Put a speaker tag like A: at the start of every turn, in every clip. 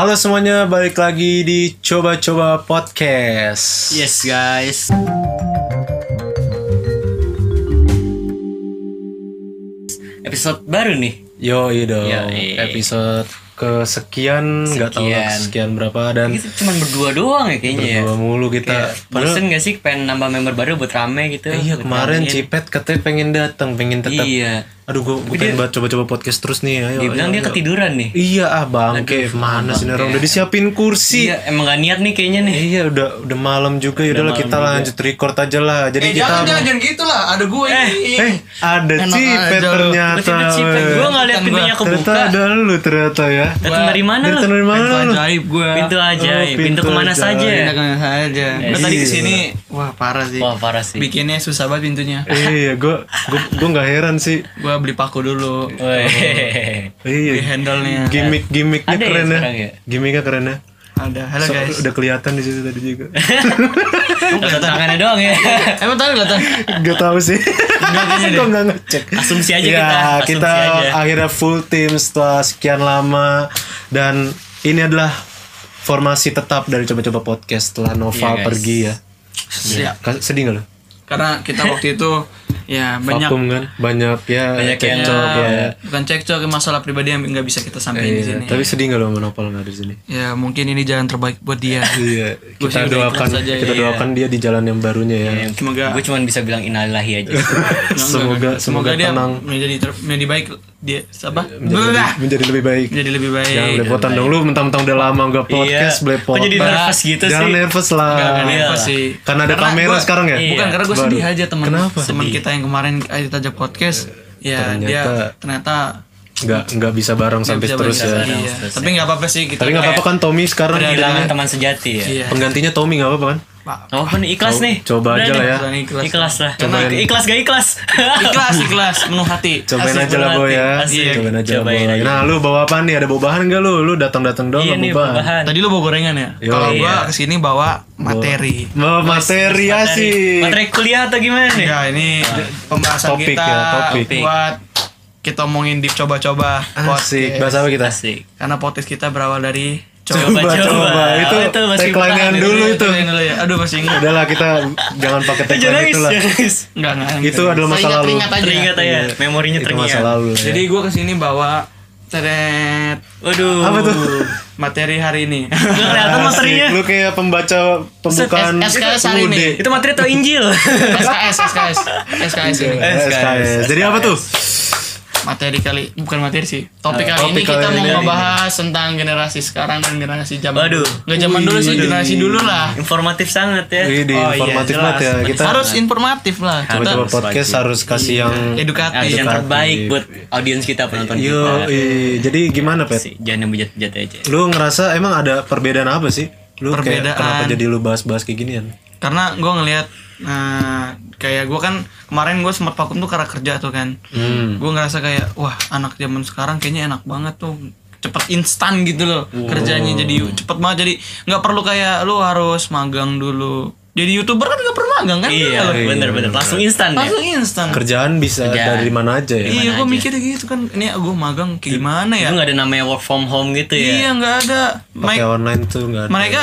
A: Halo semuanya, balik lagi di Coba-Coba Podcast.
B: Yes guys. Episode baru nih.
A: Yo, dong.
B: Yoi.
A: Episode kesekian, nggak tahu lah
B: Sekian.
A: berapa dan
B: Kita cuma berdua doang ya kayaknya ya.
A: berdua mulu kita. Padahal
B: Bosen gak sih pengen nambah member baru buat rame gitu?
A: iya
B: buat
A: kemarin
B: ramein.
A: Cipet katanya pengen datang, pengen tetap.
B: Iya.
A: Aduh, gue gue pengen banget coba-coba podcast terus nih. Ayo,
B: Dia
A: ayo,
B: bilang dia
A: ayo.
B: ketiduran nih.
A: Iya ah bangke, mana sih orang udah disiapin kursi.
B: Iya, emang gak niat nih kayaknya nih.
A: Iya udah udah malam juga ya udahlah kita lanjut record aja lah. Jadi
C: Eh
A: kita
C: jangan jangan jangan gitu lah, ada gue ini.
A: eh ada Cipet ternyata.
B: Gue gak liat pintunya
C: gua-
A: Ternyata
B: kebuka.
A: ada lu ternyata ya.
B: Datang dari mana lu?
A: dari mana
C: Pintu
A: lu?
C: ajaib gue.
B: Pintu ajaib.
A: Oh,
B: pintu,
A: pintu
B: ke mana
A: ajaib.
B: saja?
C: Pindah ke mana saja. Gue tadi
A: Iya.
C: ke sini, wah parah sih.
B: Wah parah sih.
C: Bikinnya susah banget pintunya.
A: Iya, gue gue gue nggak heran sih.
C: Gue beli paku dulu.
A: Iya,
C: Beli handle-nya.
A: gimmick gimmicknya
B: Ada ya
A: keren ya.
B: ya?
A: Gimmicknya keren ya.
C: Ada. Halo
A: So-
C: guys.
A: udah kelihatan di situ tadi juga.
B: Tanda tangannya doang ya.
C: Emang tadi kelihatan?
A: Gak tahu sih. Gue nggak ngecek.
B: Asumsi aja
A: ya,
B: kita. Asumsi
A: kita
B: aja.
A: akhirnya full team setelah sekian lama dan ini adalah formasi tetap dari coba-coba podcast setelah Nova
B: guys.
A: pergi ya.
C: Siap.
A: Sedih gak lo?
C: Karena kita waktu itu ya banyak
A: Vakum kan? Banyak ya
B: Banyak yang-
A: cekcok
C: ya,
A: ya.
C: bukan cekcok masalah pribadi yang nggak bisa kita sampaikan di
A: Iya,
C: sini.
A: tapi sedih gak lo sama Nopal gak ada di sini?
C: Ya mungkin ini jalan terbaik buat dia.
A: Iya, kita doakan
C: aja,
A: kita
C: iya.
A: doakan dia di jalan yang barunya ya.
C: Semoga
B: Gue cuma bisa bilang innalillahi aja.
A: semoga semoga
C: dia
A: tenang
C: menjadi ter, menjadi baik dia apa?
A: menjadi, menjadi lebih baik.
C: Menjadi lebih baik.
A: Jangan belepotan dong lu mentang-mentang udah lama gak podcast
B: Iya.
A: belepotan.
B: Kok jadi nervous gitu
A: Jangan
B: sih?
A: nervous lah.
C: Enggak, enggak
B: Iya.
C: nervous sih.
A: Karena ada kamera
C: gua-
A: sekarang ya?
B: Iya.
C: Bukan karena gue sedih aja teman
A: Kenapa?
C: teman kita yang kemarin aja tajak podcast. Ya dia
A: Ternyata-
C: ternyata
A: Nggak nggak bisa bareng sampai
C: bisa
A: terus ya.
C: Iya. Tapi nggak apa-apa sih kita.
A: Tapi nggak apa-apa kan Tommy sekarang
B: Kehilangan teman sejati ya.
C: Iya.
A: penggantinya Tommy nggak apa-apa kan?
C: Pak.
B: Oh, kan ikhlas nih.
A: coba
B: Udah
A: aja
B: nih.
A: lah ya.
C: Ikhlas.
B: Ikhlas lah.
A: Cobain.
B: Ikhlas gak ikhlas?
C: Ikhlas, ikhlas, penuh hati.
A: Cobain
B: Asik
A: aja lah boy
B: nih,
A: ya.
B: asik.
A: Cobain aja
B: Cobain
A: boy.
B: aja.
A: Nah lu bawa apa nih? Ada bawa bahan gak lu? Lu datang-datang dong
B: Iya nih
A: bawa bahan.
C: Tadi lu bawa gorengan ya? Kalau
B: Iya.
C: gua ke sini bawa materi.
A: Bawa materi asik.
B: Materi kuliah atau gimana nih?
C: Ya ini pembahasan
A: Topik
C: kita
A: ya, topik.
C: buat kita omongin di coba-coba
A: Asik. Bahasa apa kita?
B: Asik.
C: Karena podcast kita berawal dari coba.
B: Masih
A: tagline yang
B: bertahan
A: dulu itu.
C: Yang dulu ya. Aduh masih ingat.
A: Udahlah kita jangan pakai tagline itu lah.
B: jangan nangis.
C: Enggak, enggak.
A: Itu adalah masa lalu.
C: Teringat aja.
B: Teringat aja, memorinya
A: Itu
B: teringat.
A: masa lalu. ya.
C: Jadi gua ke sini bawa teret
B: Waduh.
A: Apa tuh?
C: materi hari ini.
B: Gak kelihatan materinya.
A: Lu kayak pembaca pembukaan
C: S- SKS hari ini.
B: Itu materi atau Injil?
C: SKS, SKS, SKS ini.
A: SKS. Jadi apa tuh?
C: Materi kali, bukan materi sih. Topik
A: Ah,
C: kali
A: topik
C: ini
A: kali
C: kita mau ngebahas tentang generasi sekarang dan generasi zaman
B: Waduh.
C: dulu. Nggak zaman dulu sih, generasi dulu lah.
B: Informatif sangat ya.
A: Wih,
C: Oh, iya,
A: informatif
C: jelas.
A: banget ya. Kita
C: Harus informatif lah. Kita
A: coba-coba podcast harus kasih yang
C: edukatif.
B: Yang
A: Edukatif.
B: terbaik buat audiens kita penonton
A: Yo,
B: kita.
A: eh, jadi gimana Pet?
B: Jangan yang bejat-bejat aja.
A: Lu ngerasa emang ada perbedaan apa sih? Lu kayak
C: Perbedaan.
A: kenapa jadi lu bahas-bahas kayak ginian?
C: Karena gue ngelihat nah, kayak gue kan kemarin gue sempat vakum tuh karena kerja tuh kan.
A: Hmm.
C: Gue ngerasa kayak wah anak zaman sekarang kayaknya enak banget tuh cepet instan gitu loh kerjanya jadi cepet banget jadi nggak perlu kayak lu harus magang dulu jadi youtuber kan nggak perlu magang kan
B: Iya,
C: Kalau-
B: bener-bener. Langsung instan ya.
C: langsung instan
A: Kerjaan bisa
B: Kerjaan.
A: dari mana aja ya?
C: iya gue mikirnya gitu kan ini gue magang kayak gimana ya
B: Itu gak ada namanya work from home gitu ya.
C: iya nggak ada
A: Pakai
C: Mereka-
A: online tuh enggak ada.
C: mereka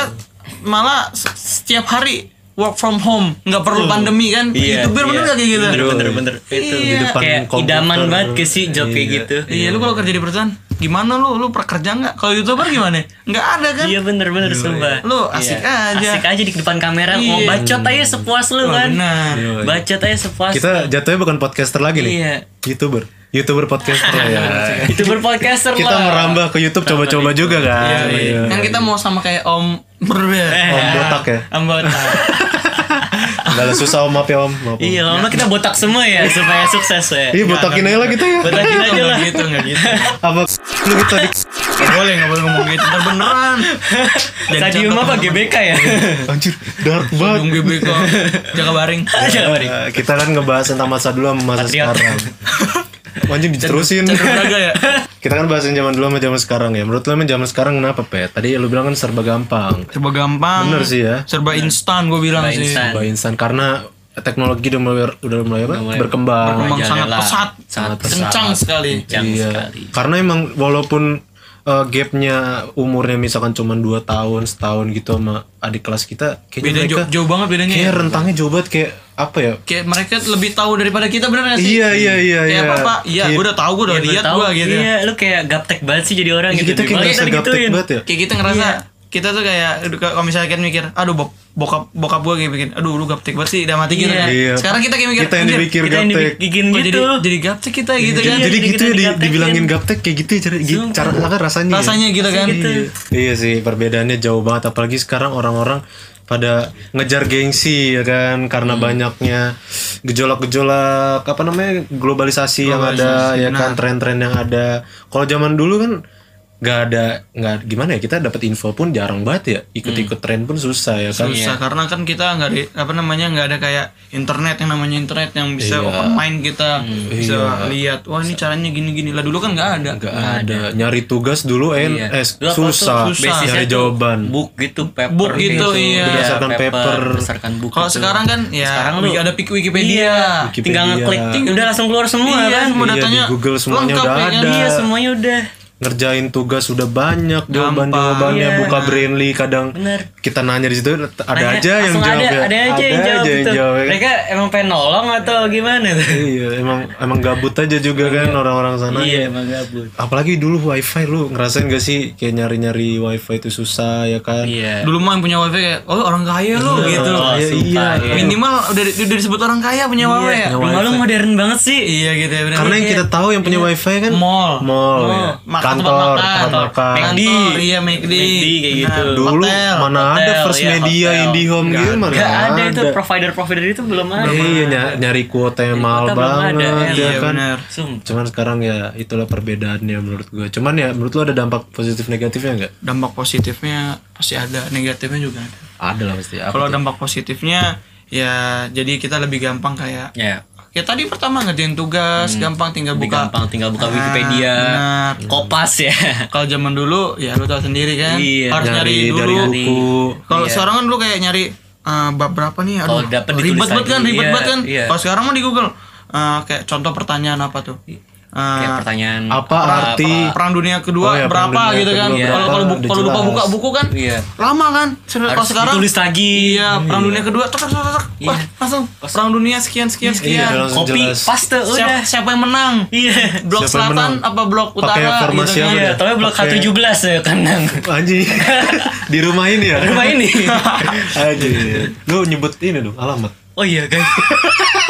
C: malah se- setiap hari work from home nggak perlu pandemi kan
B: Iya.
C: youtuber bener
B: iya.
C: nggak kayak gitu
B: Bener bener bener. Itu
C: Iya.
A: Di depan
B: kayak
A: komputer.
B: idaman banget ke sih job kayak gitu.
C: Iya, lu kalau kerja di perusahaan gimana lu? Lu prakerja nggak? Kalau youtuber gimana? Nggak ada kan?
B: Iya bener bener sumpah.
C: Lu asik
B: Iya.
C: aja.
B: Asik aja di depan kamera mau
C: Iya.
B: bacot aja sepuas lu kan.
C: benar.
B: Bacot aja sepuas.
A: Kita jatuhnya bukan podcaster lagi nih.
B: Iya.
A: YouTuber. YouTuber podcaster ya.
B: itu berpodcaster
A: Kita
B: lah.
A: merambah ke YouTube coba-coba juga kan. Iya.
C: Kan kita mau sama kayak Om Ber
B: Eh.
A: Om botak ya.
B: Anggota.
A: Enggak lah susah om maaf ya om. Maaf, Om.
B: iya, lama kita botak semua ya supaya sukses ya.
A: Iya botakin aja lah kita ya.
B: Botakin aja lah.
C: Gitu, nggak gitu.
A: Apa lu kita di
C: Nggak boleh, nggak boleh ngomong gitu. Ntar beneran.
B: Stadium apa. GBK ya?
A: anjir dark banget.
C: Stadium GBK. Jaga
B: mari.
A: Eh, kita kan ngebahas tentang masa dulu sama masa sekarang. Anjing diterusin.
C: Ya.
A: kita kan bahasin zaman dulu sama zaman sekarang ya. Menurut lu emang zaman sekarang kenapa, Pet? Tadi lu bilang kan serba gampang.
C: Serba gampang.
A: Bener sih ya.
C: Serba instan gue bilang
B: Serba
C: sih.
B: instan.
A: Serba instan karena teknologi udah mulai udah mulai apa?
B: mulai
A: berkembang.
C: Berkembang sangat pesat.
B: Sangat pesat.
C: Kencang sekali.
B: Kencang
A: Iya.
B: sekali.
A: Karena emang walaupun eh, gapnya umurnya misalkan cuma 2 tahun setahun gitu sama adik kelas kita kayaknya
C: Beda
A: mereka
C: jauh, jauh banget bedanya.
A: kayak
C: ya.
A: rentangnya jauh banget kayak apa ya
C: Kayak mereka lebih tahu daripada kita bener gak sih?
A: Iya, iya, iya,
C: Kayak
A: iya.
C: apa Pak? Iya,
A: Iya.
C: gue udah tahu, gue udah lihat
B: Tahu,
C: gue gitu.
B: Iya, lu kayak gaptek banget sih jadi orang
A: Iya,
B: gitu.
A: kita kayak ngerasa gaptek banget ya
C: Kayak kita ngerasa kita tuh kayak kalau misalnya kita mikir, aduh bok bokap bokap gue kayak bikin, aduh lu gaptek banget sih, udah mati gitu
B: Iya.
C: kan.
A: Iya.
C: Sekarang kita kayak mikir,
A: kita yang dipikir
B: Kita yang
A: gaptek
B: dibikin
C: kok
B: gitu.
C: jadi jadi gaptek kita gitu
A: Jadi-
C: kan.
A: jadi
B: kita
A: gitu ya di- dibilangin gaptek kayak gitu ya cara- gi-
B: Sumpah.
A: cara cara rasanya ya.
C: Rasanya gitu kan.
B: gitu.
A: Iya. Iya sih perbedaannya jauh banget apalagi sekarang orang-orang pada ngejar gengsi ya kan karena
C: Hmm.
A: banyaknya gejolak-gejolak apa namanya globalisasi, yang ada ya kan tren-tren yang ada. Kalau zaman dulu kan nggak ada nggak gimana ya kita dapat info pun jarang banget ya ikut-ikut tren pun susah ya kan.
C: Susah karena kan kita nggak di apa namanya nggak ada kayak internet yang namanya internet yang bisa open mind kita bisa lihat wah ini caranya gini-gini lah dulu kan nggak ada.
A: Nggak ada nyari tugas dulu en
B: Iya.
A: eh,
B: apa tuh?
A: susah,
C: Susah.
B: Basisnya
A: nyari
B: tuh
A: jawaban.
B: Book gitu, paper
C: Book gitu, iya.
A: Berdasarkan paper.
B: Berdasarkan book.
C: Kalau
B: gitu.
C: sekarang kan ya
B: Sekarang lu-
C: ada Wiki- Wikipedia.
B: Iya,
A: Wikipedia.
B: tinggal ngeklik udah langsung keluar semua
C: Iya,
B: kan.
C: semua
A: Iya,
C: datanya
A: di Google semuanya
C: lengkap
A: udah
C: ya kan?
A: ada.
B: Iya, semuanya udah.
A: Ngerjain tugas udah banyak jawaban jawabannya
B: Iya.
A: buka brainly kadang
B: Bener.
A: kita nanya di situ ada
B: Nanya,
A: aja yang jawab
B: ada,
A: ya
B: ada aja yang jawab, gitu.
A: ya kan?
B: Mereka emang pengen nolong atau gimana tuh?
A: iya emang emang gabut aja juga kan orang-orang sana
B: Iya, emang gabut.
A: apalagi dulu wifi lu ngerasain gak sih kayak nyari-nyari wifi itu susah ya kan
B: Iya.
C: Dulu mah yang punya wifi kayak oh orang kaya lu gitu.
B: Oh,
A: Iya, iya.
B: iya.
C: Minimal udah udah disebut orang kaya punya wifi ya.
B: Rumah lu modern banget sih.
C: Iya gitu ya benar.
A: karena yang kita tahu yang punya wifi kan
C: mall,
A: mall ya. Kantor
C: tempat makan,
B: McD.
C: Kantor, iya McD,
B: kayak gitu.
A: dulu
C: hotel,
A: mana ada
B: hotel,
A: first
B: iya,
A: media
B: hotel.
A: IndiHome gitu mana
B: Gak ada itu provider-provider itu belum ada.
A: iya ny- nyari kuota yang mahal
B: ada,
A: banget
B: iya,
A: ya
C: Iya
A: kan. Cuman sekarang ya itulah perbedaannya menurut gue. Cuman ya menurut lo ada dampak positif negatifnya nggak?
C: Dampak positifnya pasti ada, negatifnya juga ada.
A: Ada lah pasti.
C: Kalau dampak positifnya ya jadi kita lebih gampang kayak
B: Ya.
C: Ya tadi pertama ngerjain tugas gampang tinggal
B: Lebih
C: buka
B: gampang tinggal buka
C: Ah,
B: Wikipedia.
C: benar.
B: Kopas ya.
C: kalau zaman dulu ya lu tahu sendiri kan
B: Iya,
C: harus nyari,
A: Nyari
C: dulu
A: dari buku.
C: kalau
B: Iya.
C: sekarang kan lu kayak nyari eh, bab berapa nih aduh ribet banget kan ribet
B: iya,
C: banget kan
B: iya.
C: kalau sekarang mah di Google eh, kayak contoh pertanyaan apa tuh
B: Kayak pertanyaan
A: Apa arti
C: perang dunia kedua
A: Oh ya, Perang
C: berapa
A: Dunia
C: gitu kan
A: Kedua
C: kalau kalau kalau lupa buka buku kan
B: Iya.
C: lama kan kalau
B: Harus
C: sekarang
B: ditulis lagi.
C: iya perang dunia kedua tek tek tek.
B: Iya.
C: wah langsung perang dunia sekian sekian
A: Iya,
C: sekian
A: langsung
B: Kopi paste udah.
C: siapa, siapa yang menang
B: Iya.
C: blok
A: Siapa
C: selatan
A: menang?
C: apa blok utara
A: formasi
C: gitu
A: apa
C: kan
B: Iya, tapi blok
A: Pakai-
B: K17 ya kanan.
A: Anjing. di rumah ini ya?
B: Rumah ini.
A: Anjing. Lu nyebut ini dong alamat.
B: Oh iya kan.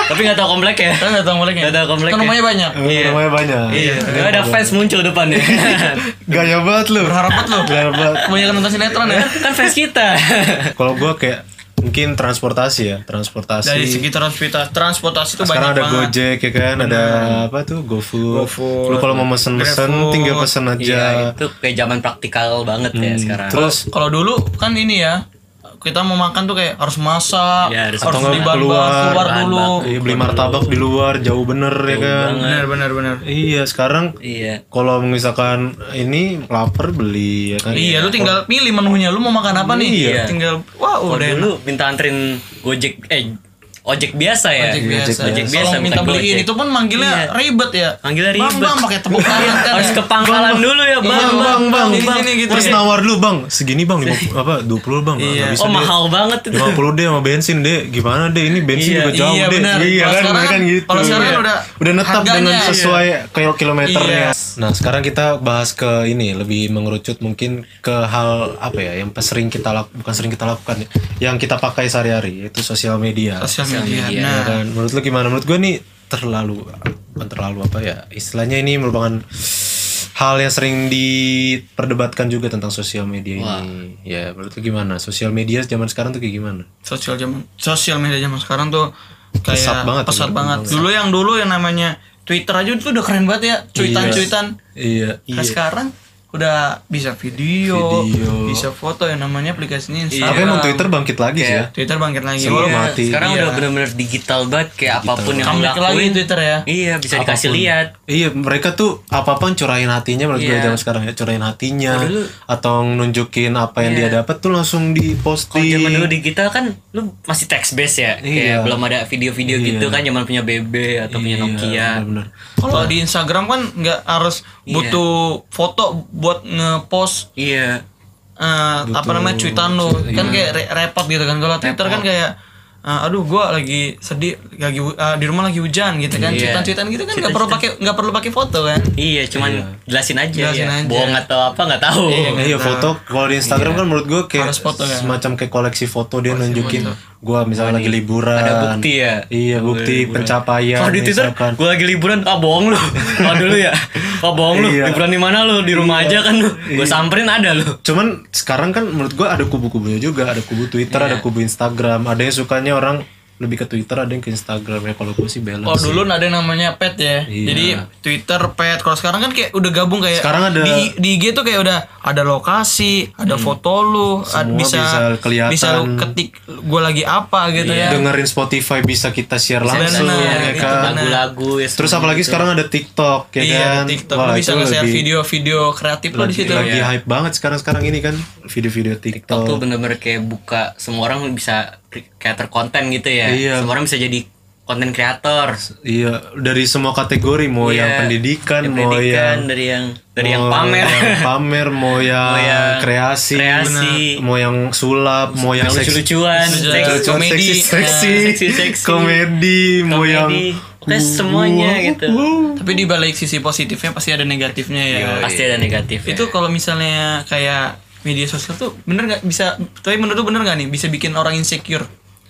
B: tapi nggak tahu komplek ya.
C: kan nggak tahu kompleknya
B: Nggak tahu kompleknya.
C: kan rumahnya banyak
B: Iya.
A: Rumahnya banyak.
B: Iya. Ada fans muncul depannya.
A: Gaya banget lu.
C: berharap banget lo
A: Gaya banget.
C: kebanyakan nonton sinetron ya
B: kan fans kita.
A: Kalau gua kayak mungkin transportasi ya, transportasi.
C: dari segi transportasi transportasi itu
A: sekarang
C: banyak
A: ada
C: banget
A: Gojek ya kan, ada apa tuh GoFood.
C: GoFood,
A: Lu kalau mau mesen-mesen
C: GrabFood.
A: tinggal pesen aja.
B: Iya, itu kayak zaman praktikal banget ya sekarang.
A: Terus
C: kalau dulu kan ini ya kita mau makan tuh kayak harus masak
B: Iya, harus
C: harus
A: Atau
C: beli bahan
A: keluar,
C: keluar, dulu.
A: Iya, beli martabak di luar jauh bener ya kan.
C: benar benar benar
A: Iya sekarang
B: Iya.
A: kalau misalkan ini lapar beli ya kan.
C: iya lu tinggal pilih menunya lu mau makan apa nih
B: Iya.
C: tinggal wah
B: Oh,
C: udah
B: dulu minta anterin Gojek eh ojek biasa ya.
C: Ojek biasa.
B: Ojek
C: Kalau
B: biasa
C: minta beliin
B: Gojek.
C: itu pun manggilnya ribet ya.
B: Manggilnya
C: Bang,
B: ribet.
C: bang pakai tepuk tangan kan.
B: Harus
C: ya.
B: ke pangkalan dulu ya, Bang.
A: Bang, bang, bang, bang.
C: sini gitu
A: Terus
C: ya.
A: nawar dulu bang, segini bang, lima, apa, 20 bang,
C: Iya.
A: Bisa
B: Oh,
A: deh.
B: mahal banget itu.
A: 50 deh sama bensin deh, gimana deh ini bensin
B: Iya,
A: juga jauh
C: iya,
A: deh,
C: benar.
A: iya
C: Kalau
A: kan,
C: sekarang
A: kan
C: kan-
A: gitu.
C: kalau sekarang
A: Iya.
C: udah
A: udah netap dengan
C: iya.
A: sesuai kilo kilometernya.
C: Iya.
A: Nah sekarang kita bahas ke ini lebih mengerucut mungkin ke hal apa ya yang sering kita lakukan, bukan sering kita lakukan, ya, yang kita pakai sehari-hari yaitu sosial media.
C: Sosial media.
B: Media.
C: Nah,
A: Ya kan? Menurut lu gimana? Menurut gue nih terlalu bukan terlalu apa ya? Istilahnya ini merupakan hal yang sering diperdebatkan juga tentang sosial media ini. Ya, menurut lu gimana? Sosial media zaman sekarang tuh kayak gimana?
C: sosial zaman sosial media zaman sekarang tuh kayak
A: Pesat banget
C: pesat banget.
A: banget.
C: Dulu yang dulu yang namanya Twitter aja itu udah keren banget ya, cuitan-cuitan.
A: Iya.
C: Nah, sekarang udah bisa video,
A: Video.
C: bisa foto yang namanya aplikasinya Instagram.
A: Tapi emang Twitter bangkit lagi sih ya.
C: Twitter bangkit lagi.
A: Sebelum
C: Iya.
A: mati.
B: Sekarang
C: Iya.
B: udah bener-bener digital banget kayak apa pun
C: yang
B: ngelakuin.
C: lagi Twitter ya.
B: Iya, bisa dikasih lihat.
A: Iya, mereka tuh apa-apa curahin hatinya menurut gue
B: Iya.
A: zaman sekarang ya, curahin hatinya
B: Oh, dulu.
A: atau nunjukin apa yang dia dapat tuh langsung
B: Kalau
A: diposting.
B: zaman dulu digital kan lu masih text base ya.
A: Iya.
B: Kayak belum ada video-video gitu kan zaman punya BB atau punya Nokia.
A: Bener-bener.
C: Kalau di Instagram kan nggak harus butuh foto buat ngepost
B: Iya.
C: eh, apa namanya cuitan lu. kan kayak re- repot gitu kan. Kalau Twitter kan kayak eh, aduh gua lagi sedih lagi eh, di rumah lagi hujan gitu kan.
B: Iya.
C: cuitan-cuitan gitu kan nggak perlu pakai nggak perlu pakai foto kan.
B: Iya, cuman jelasin aja
C: Jelasin
B: ya.
C: aja.
B: Bohong atau apa nggak tahu.
C: Iya,
A: Iya foto. Kalau di Instagram kan menurut gue kayak
C: Harus foto kan?
A: semacam kayak koleksi foto dia nunjukin gue misalnya lagi liburan
B: Ada bukti ya?
A: iya bukti pencapaian
B: Kalau di Twitter,
A: misalkan.
B: gue lagi liburan, ah bohong lu. Oh dulu ya, ah bohong lu.
A: Iya.
B: Liburan di mana lu? Di rumah aja kan lu. Gue samperin ada lu.
A: cuman sekarang kan menurut gue ada kubu-kubunya juga ada kubu Twitter
C: Iya.
A: ada kubu Instagram ada yang sukanya orang lebih ke Twitter ada yang ke Instagram ya kalau gue sih balance
C: Oh dulu ada yang namanya pet ya.
A: Iya.
C: Jadi Twitter pet. Kalau sekarang kan kayak udah gabung kayak
A: Sekarang ada-
C: di, di IG tuh kayak udah ada lokasi, ada foto lu, ad-
A: Semua
C: bisa
A: bisa kelihatan.
C: bisa lu ketik gue lagi apa gitu ya.
A: dengerin Spotify bisa kita share langsung
C: benar,
A: ya
C: itu
A: kan.
B: Lagu-lagu ya.
A: terus apalagi
B: gitu.
A: sekarang ada TikTok ya
C: Iya,
A: kan
C: TikTok
A: Wah,
C: lu bisa nge-share
A: lebih-
C: video-video kreatif lu di situ.
A: lagi
C: ya.
A: hype banget sekarang sekarang ini kan video-video
B: TikTok
A: TikTok,
B: tuh bener-bener kayak buka semua orang bisa creator konten gitu ya.
A: Iya.
B: Semua orang bisa jadi konten kreator.
A: iya dari semua kategori mau
B: Iya.
A: yang pendidikan
B: Yang
A: mau
B: pendidikan,
A: yang
B: dari yang dari yang pamer.
A: yang pamer mau yang,
B: Mau yang
A: kreasi,
B: kreasi.
A: mau yang sulap mau yang seks-
B: lucu-lucuan,
C: Lucu-
B: seks-
C: lucu- komedi.
A: seksi seksi,
B: Nah, seksi-seksi.
A: komedi mau yang.
B: Pokoknya semuanya gitu.
C: Tapi di balik sisi positifnya pasti ada negatifnya ya.
B: Pasti ada negatif.
C: Itu kalau misalnya kayak media sosial tuh bener nggak bisa tapi menurut lu bener nggak nih bisa bikin orang insecure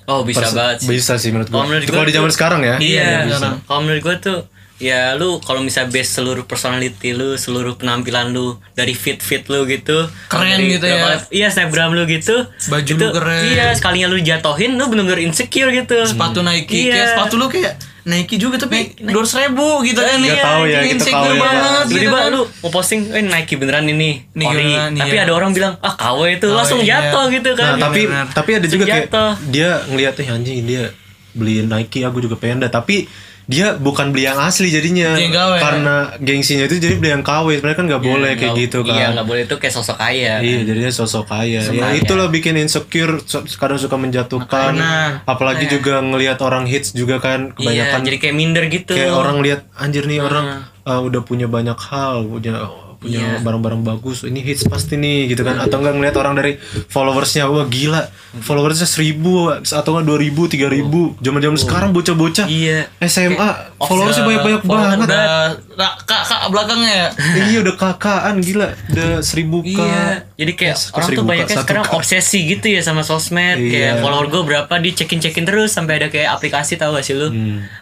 B: Oh bisa
A: Pers-
B: banget sih.
A: bisa sih menurut
B: Kalau
A: gua
B: menurut
A: Itu
B: gua
A: kalau di zaman sekarang ya
C: Iya,
B: Iya,
C: sekarang.
B: kalau menurut gue tuh ya lu kalau bisa base seluruh personality lu, seluruh penampilan lu dari fit fit lu gitu,
C: Keren
B: dari
C: gitu ya.
B: Iya snapgram lu gitu,
C: Baju
B: itu,
C: lu keren.
B: Iya sekalinya lu jatohin, lu bener-bener insecure gitu.
C: sepatu Nike
B: Iya.
C: kayak sepatu lu kayak Nike juga tapi dua ribu gitu kan
A: Nggak tahu ya, kita tahu ya.
C: banget gitu
B: Tiba-tiba
C: kan.
B: lu mau posting, eh Nike beneran ini, ori.
C: beneran,
B: Tapi
C: iya.
B: ada orang bilang, ah KW itu langsung
C: iya.
B: jatuh gitu
A: Nah,
B: kan.
A: tapi
C: benar.
A: tapi ada juga kayak
B: Jatuh.
A: dia ngeliat eh anjing dia beli Nike aku juga pengen dah tapi dia bukan beli yang asli jadinya karena gengsinya itu jadi beli yang KW sebenarnya kan nggak boleh kayak gitu kan
B: Iya nggak boleh itu kayak sosok kaya.
A: Iya, jadinya sosok kaya. Ya
B: kaya.
A: itulah bikin insecure, kadang suka menjatuhkan.
C: Makanya.
A: Apalagi juga ngelihat orang hits juga kan
B: Iya,
A: kebanyakan
B: jadi kayak minder gitu.
A: kayak orang lihat anjir nih orang uh, udah punya banyak hal, punya punya
B: Iya.
A: barang-barang bagus. Ini hits pasti nih gitu kan. Atau enggak ngelihat orang dari followersnya wah gila. Followersnya seribu atau enggak dua ribu, tiga ribu. Zaman-zaman sekarang bocah-bocah
B: Iya.
A: SMA
B: Oh,
A: followersnya banyak-banyak banget.
C: udah kak kak kak belakangnya ya
A: iya udah kakaan gila, udah seribu k.
B: Iya, jadi kayak
A: Eh,
B: orang
A: seribu
B: tuh banyaknya sekarang
A: K.
B: obsesi gitu ya sama sosmed.
A: Iya.
B: Kayak follower gue berapa di cekin cekin terus sampai ada kayak aplikasi tahu gak sih lu?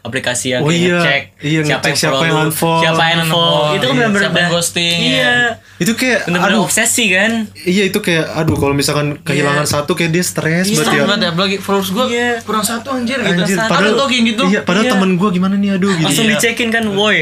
B: Aplikasi yang
A: Oh iya.
B: ngecek
A: Iya, ngecek siapa
B: follow
A: yang
B: lu,
A: unfollow.
B: siapa yang unfollow.
C: Iya.
B: Itu kan benar-benar
C: Siapa yang
B: udah-
C: ghosting,
B: Iya.
C: ya.
A: Itu kayak
B: Bener-bener
A: aduh
B: obsesi kan?
A: Iya itu kayak aduh kalau misalkan kehilangan satu kayak dia stres
C: Iya,
A: banget ya.
C: banget ya apalagi followers gue
B: Iya.
C: kurang satu anjir gitu
A: Anjir,
C: ada
A: padahal
C: tuh kayak gitu
A: Iya, padahal
B: Iya.
A: temen gue gimana nih aduh gitu.
B: Langsung dicekin kan, woi,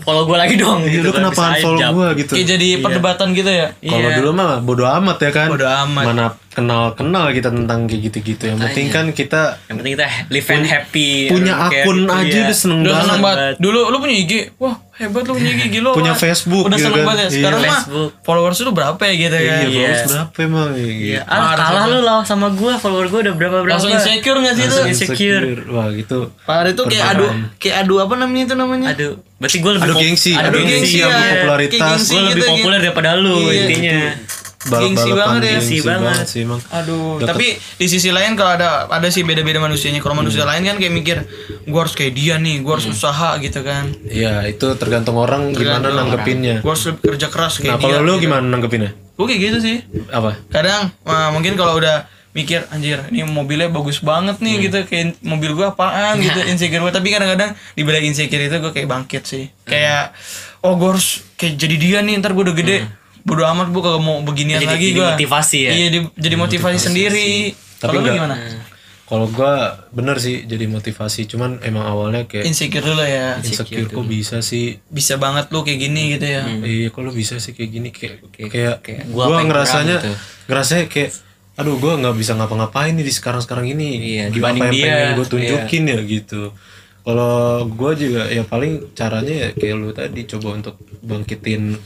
B: follow gue lagi dong.
A: Iya,
B: gitu
A: lu
B: kan,
A: kenapa unfollow gue gitu.
C: kayak jadi perdebatan gitu ya
A: Kalau
B: Iya.
A: dulu mah bodo amat ya kan.
C: Bodo amat.
A: Mana kenal-kenal kita tentang kayak gitu-gitu. Yang penting kan kita
B: Yang penting kita live and happy.
A: punya akun
B: gitu,
A: aja
B: iya.
A: udah seneng
C: udah
A: banget.
C: banget dulu lu punya IG wah hebat lu punya IG gila
A: Punya. Facebook
C: udah
A: gitu
C: seneng
A: kan.
C: banget ya
A: Iya.
C: sekarang mah
B: Facebook.
C: followers lu berapa ya gitu ya
A: Iya,
B: Iya.
A: followers berapa emang? Iya.
B: Iya, ah, kalah lu lah sama gue, follower gue udah berapa berapa.
C: langsung insecure gak sih itu
B: Langsung insecure.
A: Wah, gitu.
C: Pada itu kayak adu kayak adu apa namanya itu namanya
B: Aduh, berarti gue lebih pop-
A: gengsi,
B: aduh gengsi,
A: gengsi
B: ya.
A: popularitas.
C: gengsi
B: Gue lebih
C: gitu,
B: populer daripada lu
C: Iya,
B: intinya.
C: Gengsi banget ya.
A: gengsi
B: banget.
A: sih emang.
C: Aduh,
A: Deket.
C: tapi di sisi lain kalau ada ada sih beda-beda manusianya. Kalau manusia lain kan kayak mikir, gua harus kayak dia nih, gua harus usaha gitu kan.
A: Iya, itu tergantung orang gimana
C: Tergantung
A: nanggepinnya.
C: Gua harus kerja keras kayak
A: Nah, kalau lu
C: gitu.
A: gimana nanggepinnya?
C: Gua kayak gitu sih.
A: Apa?
C: Kadang wah, mungkin kalau udah mikir anjir ini mobilnya bagus banget nih gitu kayak mobil gua apaan gitu insecure gua tapi kadang-kadang di balik insecure itu gua kayak bangkit sih kayak oh gua harus kayak jadi dia nih ntar gua udah gede bodo amat gua kagak mau beginian
B: Jadi-
C: lagi
B: jadi
C: gua.
B: motivasi ya?
C: iya di- jadi motivasi, sendiri.
A: Tapi
C: kalau gimana?
A: Kalau gua bener sih jadi motivasi, cuman emang awalnya kayak
C: insecure dulu ya.
A: insecure kok bisa sih?
C: Bisa banget lu kayak gini gitu ya?
A: Iya, kok lu bisa sih kayak gini? Kayak kayak,
B: kayak
A: kayak
B: gua
A: gua,
B: apa
A: ngerasanya
B: gitu.
A: ngerasanya kayak aduh gua nggak bisa ngapa-ngapain nih di sekarang-sekarang ini.
B: Iya,
A: Apa
B: dibanding
A: yang
B: dia.
A: pengen gue tunjukin ya gitu. Kalau gua juga ya paling caranya ya kayak lu tadi coba untuk bangkitin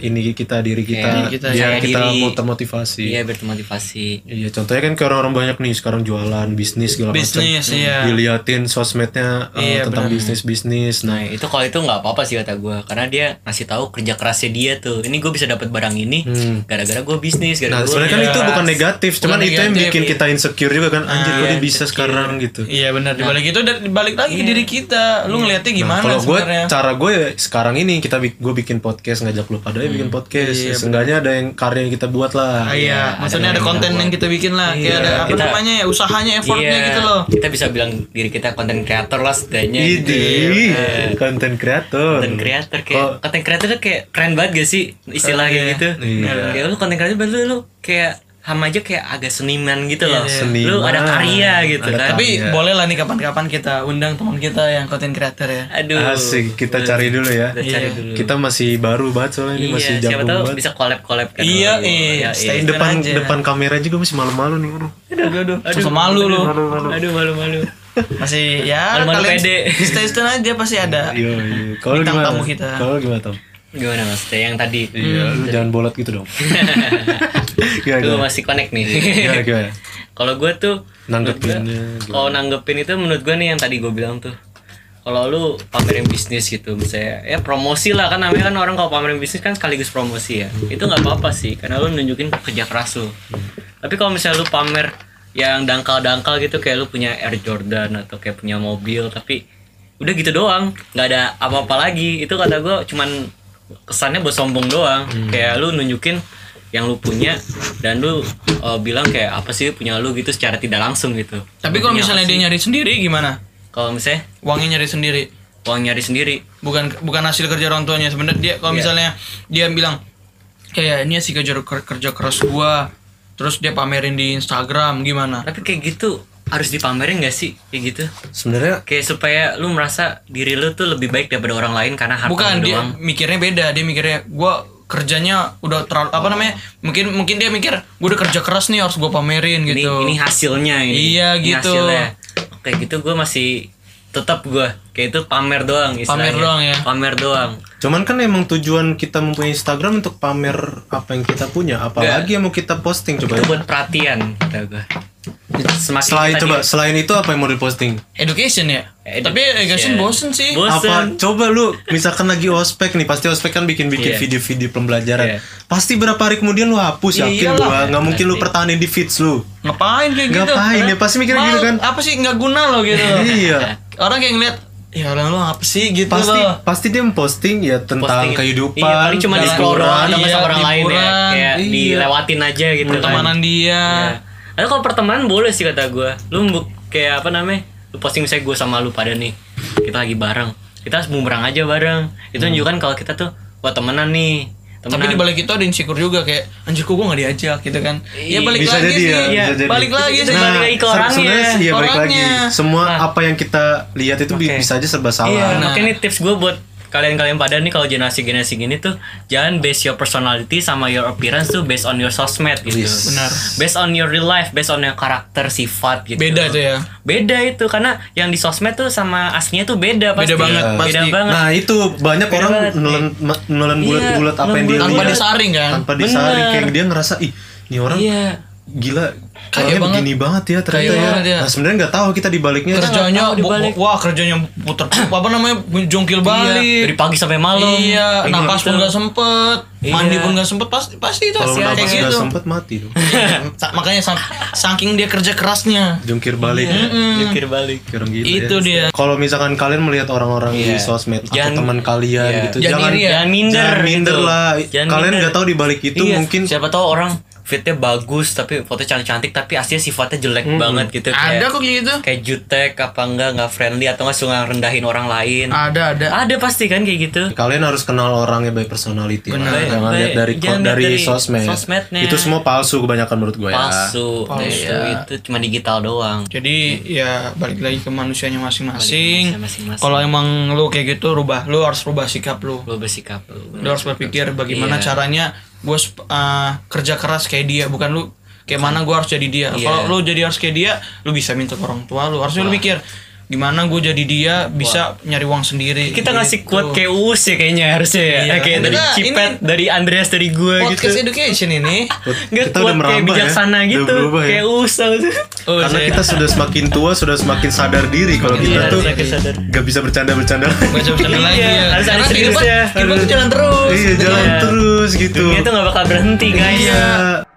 A: ini kita diri kita,
B: Kayak
C: kita,
A: biar
B: percaya
A: kita
B: diri.
A: mau termotivasi.
B: iya biar termotivasi
A: Iya, contohnya kan kayak orang-orang banyak nih sekarang jualan bisnis segala macam.
C: Bisnis, iya.
A: Diliatin sosmednya uh,
C: Iya,
A: tentang
C: benar.
A: bisnis-bisnis. Nah,
B: Nah itu kalau itu nggak apa-apa sih kata gue Karena dia ngasih tahu kerja kerasnya dia tuh Ini gue bisa dapat barang ini Gara-gara gue bisnis
A: Hmm. nah
B: gara-gara gue
A: sebenarnya kan itu bukan negatif, cuman itu yang
C: negatif,
A: bikin
C: iya.
A: kita insecure juga kan. Anjir, kok
B: iya,
A: dia bisa
B: insecure.
A: sekarang gitu.
C: Iya benar. Dibalik itu dan balik lagi ke diri kita. Lu ngeliatnya
A: Nah,
C: gimana
A: kalau gue
C: sebenarnya?
A: cara gue ya sekarang ini kita gue bikin podcast ngajak lu pada ya bikin podcast. Seenggaknya ada yang karya yang kita buat lah.
C: Ah, iya, maksudnya ada,
B: yang
C: konten
B: kita
C: yang kita bikin lah, kayak
B: Iya,
C: ada apa
B: kita-
C: namanya ya, usahanya, effortnya
B: Iya,
C: gitu loh.
B: Kita bisa bilang diri kita konten creator lah setidaknya gitu. Iya.
A: konten kreator.
B: Konten creator kayak konten creator tuh kayak keren banget gak sih istilah kayak gitu.
A: Iya.
B: Kayak lu konten creator berarti lu kayak sama aja kayak agak seniman gitu loh.
A: Seniman.
B: Lu ada karya gitu
A: Ada
B: kan.
C: Tapi
A: Iya.
C: boleh lah nih kapan-kapan kita undang teman kita yang konten creator ya.
B: Aduh.
A: Asik, kita cari dulu ya.
B: Kita cari dulu.
A: Kita masih baru banget soalnya ini
B: Iya,
A: masih
B: siapa
A: jago
B: tahu
A: banget.
B: bisa collab-collab kan.
C: Iya,
B: Oh,
C: iya. Stay
B: iya.
A: depan
C: aja.
A: depan kamera juga masih malu-malu nih. Aduh.
C: Aduh, aduh, Sosok malu lu.
B: Aduh malu-malu.
C: Masih ya
B: Malu-malu pede.
C: stay tune aja pasti ada.
A: Iya, iya. Kalau
C: Bintang
A: gimana?
C: tamu kita.
A: Kalau gimana, Tom?
B: Gimana mas? Yang tadi.
A: Iya, jangan bolot gitu dong. Gimana,
B: Gue
A: gimana?
B: masih connect nih.
A: Gimana, gimana?
B: Kalau gue tuh
A: Nanggepinnya
B: gua- Kalau nanggepin itu menurut gue nih yang tadi gue bilang tuh. Kalau lu pamerin bisnis gitu misalnya ya promosi lah kan namanya kan orang kalau pamerin bisnis kan sekaligus promosi ya. Itu nggak apa-apa sih karena lu nunjukin kerja keras lu. Tapi kalau misalnya lu pamer yang dangkal-dangkal gitu kayak lu punya Air Jordan atau kayak punya mobil tapi udah gitu doang nggak ada apa-apa lagi itu kata gue cuman kesannya buat sombong doang kayak lu nunjukin yang lu punya dan lu uh, bilang kayak apa sih punya lu gitu secara tidak langsung gitu
C: Tapi kalau misalnya dia
B: sih?
C: nyari sendiri gimana?
B: kalau misalnya
C: Uangnya nyari sendiri.
B: uang nyari sendiri
C: Bukan bukan hasil kerja orang tuanya. Sebenarnya dia kalau
B: Iya.
C: misalnya dia bilang kayak ini sih kerja kerja keras gua. Terus dia pamerin di Instagram gimana?
B: tapi kayak gitu harus dipamerin gak sih kayak gitu
A: Sebenarnya
B: kayak supaya lu merasa diri lu tuh lebih baik daripada orang lain karena harta
C: Bukan dia
B: doang
C: mikirnya beda. Dia mikirnya gua kerjanya udah terlalu apa namanya? Mungkin mungkin dia mikir gua udah kerja keras nih harus gua pamerin
B: ini
C: gitu.
B: ini hasilnya ini
C: Iya,
B: Ini
C: gitu.
B: hasilnya. kayak gitu gue masih tetap gue kayak itu pamer doang istilahnya.
C: Pamer doang ya?
B: pamer doang
A: Cuman kan emang tujuan kita mempunyai Instagram untuk pamer apa yang kita punya, apalagi yang mau kita posting coba.
B: itu buat perhatian kata gue semakin
A: Selain coba,
B: di-
A: selain itu apa yang mau diposting?
C: Education ya.
B: Education.
C: Tapi education bosen sih.
B: Bosen.
A: Apa coba lu misalkan lagi ospek nih, pasti ospek kan bikin-bikin
B: Iya.
A: video-video pembelajaran.
B: Iya.
A: Pasti berapa hari kemudian lu hapus yakin
C: Iyalah.
A: gua, nggak mungkin lu pertahanin di feeds lu.
C: Ngapain kayak gitu?
A: Ngapain ya? Pasti mikirnya gitu kan?
C: Apa sih nggak guna loh gitu.
A: iya.
C: Orang kayak ngeliat ya orang lu apa sih gitu
A: Pasti
C: loh.
A: pasti dia memposting ya tentang
B: Posting.
A: kehidupan.
B: iya paling cuma di scroll doang atau nggak
C: iya,
B: sama orang lain ya kayak
A: Iya.
B: dilewatin aja gitu kan.
C: Pertemanan dia.
B: Tapi kalau pertemanan boleh sih kata gue. Lu bu- kayak apa namanya? Lu posting misalnya gue sama lu pada nih. Kita lagi bareng. Kita harus bumerang aja bareng. Itu menunjukkan kalau kita tuh buat temenan nih. Temenan.
C: Tapi di balik itu ada insecure juga kayak anjir kok gue gak diajak gitu kan. Ya balik
A: bisa
C: lagi
A: jadi
C: sih.
A: ya,
B: Iya,
A: bisa jadi.
C: Balik lagi sih.
B: Nah, balik lagi ke orangnya.
A: sebenarnya sih ya balik lagi. Semua apa yang kita lihat itu
B: Oke.
A: bisa aja serba salah.
B: Iya,
C: Nah.
B: makanya ini tips gue buat kalian-kalian pada nih kalau generasi-generasi gini tuh jangan base your personality sama your appearance tuh based on your sosmed gitu.
A: Yes.
C: Benar.
B: Based on your real life, based on your karakter, sifat gitu.
C: Beda itu ya.
B: Beda itu karena yang di sosmed tuh sama aslinya tuh beda pasti.
C: Beda banget,
B: Beda
C: pasti.
B: banget.
A: Nah itu banyak
B: Beda
A: orang nelen nelen bulat-bulat
B: Iya,
A: apa yang dia
C: Tanpa
A: lihat
C: disaring kan.
A: tanpa disaring
B: Bener.
A: kayak dia ngerasa ih ini orang
B: Iya.
A: Gila
C: Kaya
A: orangnya
C: banget.
A: begini banget ya ternyata
C: Kaya
A: ya.
C: banget ya.
A: Nah sebenarnya nggak tahu kita di baliknya
C: Kerjanya
B: nggak tahu dibalik.
C: wah kerjanya puter apa namanya jongkil balik.
B: Dari pagi sampai malam.
C: Iya,
B: Kayak
C: napas
B: gitu.
C: pun gak sempet,
B: Iya.
C: mandi pun gak sempet, pasti pasti itu
A: kalau
C: kayak
A: napas nggak
C: gitu.
A: sempet mati tuh
C: Makanya saking dia kerja kerasnya.
A: jungkir balik
B: Jungkir balik.
A: Kayak orang gila
C: Itu
A: ya.
C: dia.
A: Kalau misalkan kalian melihat orang-orang di
B: Iya.
A: sosmed atau
B: Jangan-
A: teman kalian
B: iya.
A: gitu,
C: Jangan
A: jangan
C: ya.
B: Jangan minder.
A: jangan minder
B: gitu.
A: lah.
B: Jangan
A: kalian nggak tahu di balik itu
B: Iya,
A: mungkin
B: siapa tahu orang fitnya bagus tapi foto cantik-cantik tapi aslinya sifatnya jelek banget gitu
C: Ada
B: kayak
C: kok gitu.
B: kayak jutek apa enggak nggak friendly atau nggak suka rendahin orang lain
C: Ada ada.
B: ada pasti kan kayak gitu
A: kalian harus kenal orangnya by personality lah.
B: Bener.
A: jangan
B: By-
A: lihat dari
B: jangan
A: dari,
B: dari
A: sosmed
B: sosmednya.
A: itu semua palsu kebanyakan menurut gue ya
B: palsu,
C: Palsu.
B: Iya, itu cuma digital doang
C: Jadi ya balik lagi ke manusianya masing-masing. Kalau emang lu kayak gitu rubah, lu harus rubah sikap lu.
B: lo bersikap lo
C: Lu harus berpikir bagaimana
B: Iya.
C: caranya gue kerja keras kayak dia, bukan lu kayak mana gue harus jadi dia.
B: Iya.
C: Kalau lu jadi harus kayak dia, lu bisa minta ke orang tua lu. Harusnya lu mikir gimana gue jadi dia bisa nyari uang sendiri
B: Kita ngasih
C: Gitu.
B: quote kayak Uus ya kayaknya harusnya ya.
C: Iya.
B: Kayak dari Cipet, dari Andreas, dari gue gitu.
C: podcast education ini
A: Kita udah
B: quote kayak
A: ya.
B: bijaksana
A: Udah
B: gitu.
A: berubah ya.
B: Kayak Uus tuh.
C: oh,
A: Karena
C: saya
A: kita sudah semakin tua, sudah semakin sadar diri kalau kita
B: Iya,
A: tuh
B: semakin sadar.
A: gak bisa bercanda-bercanda.
C: baca bercanda lagi
B: Iya,
C: ya
B: harus ada seriusnya.
C: kehidupan tuh jalan terus
A: iya, jalan
B: Iya.
A: terus gitu.
B: Dunia tuh gak bakal berhenti guys.
A: Iya.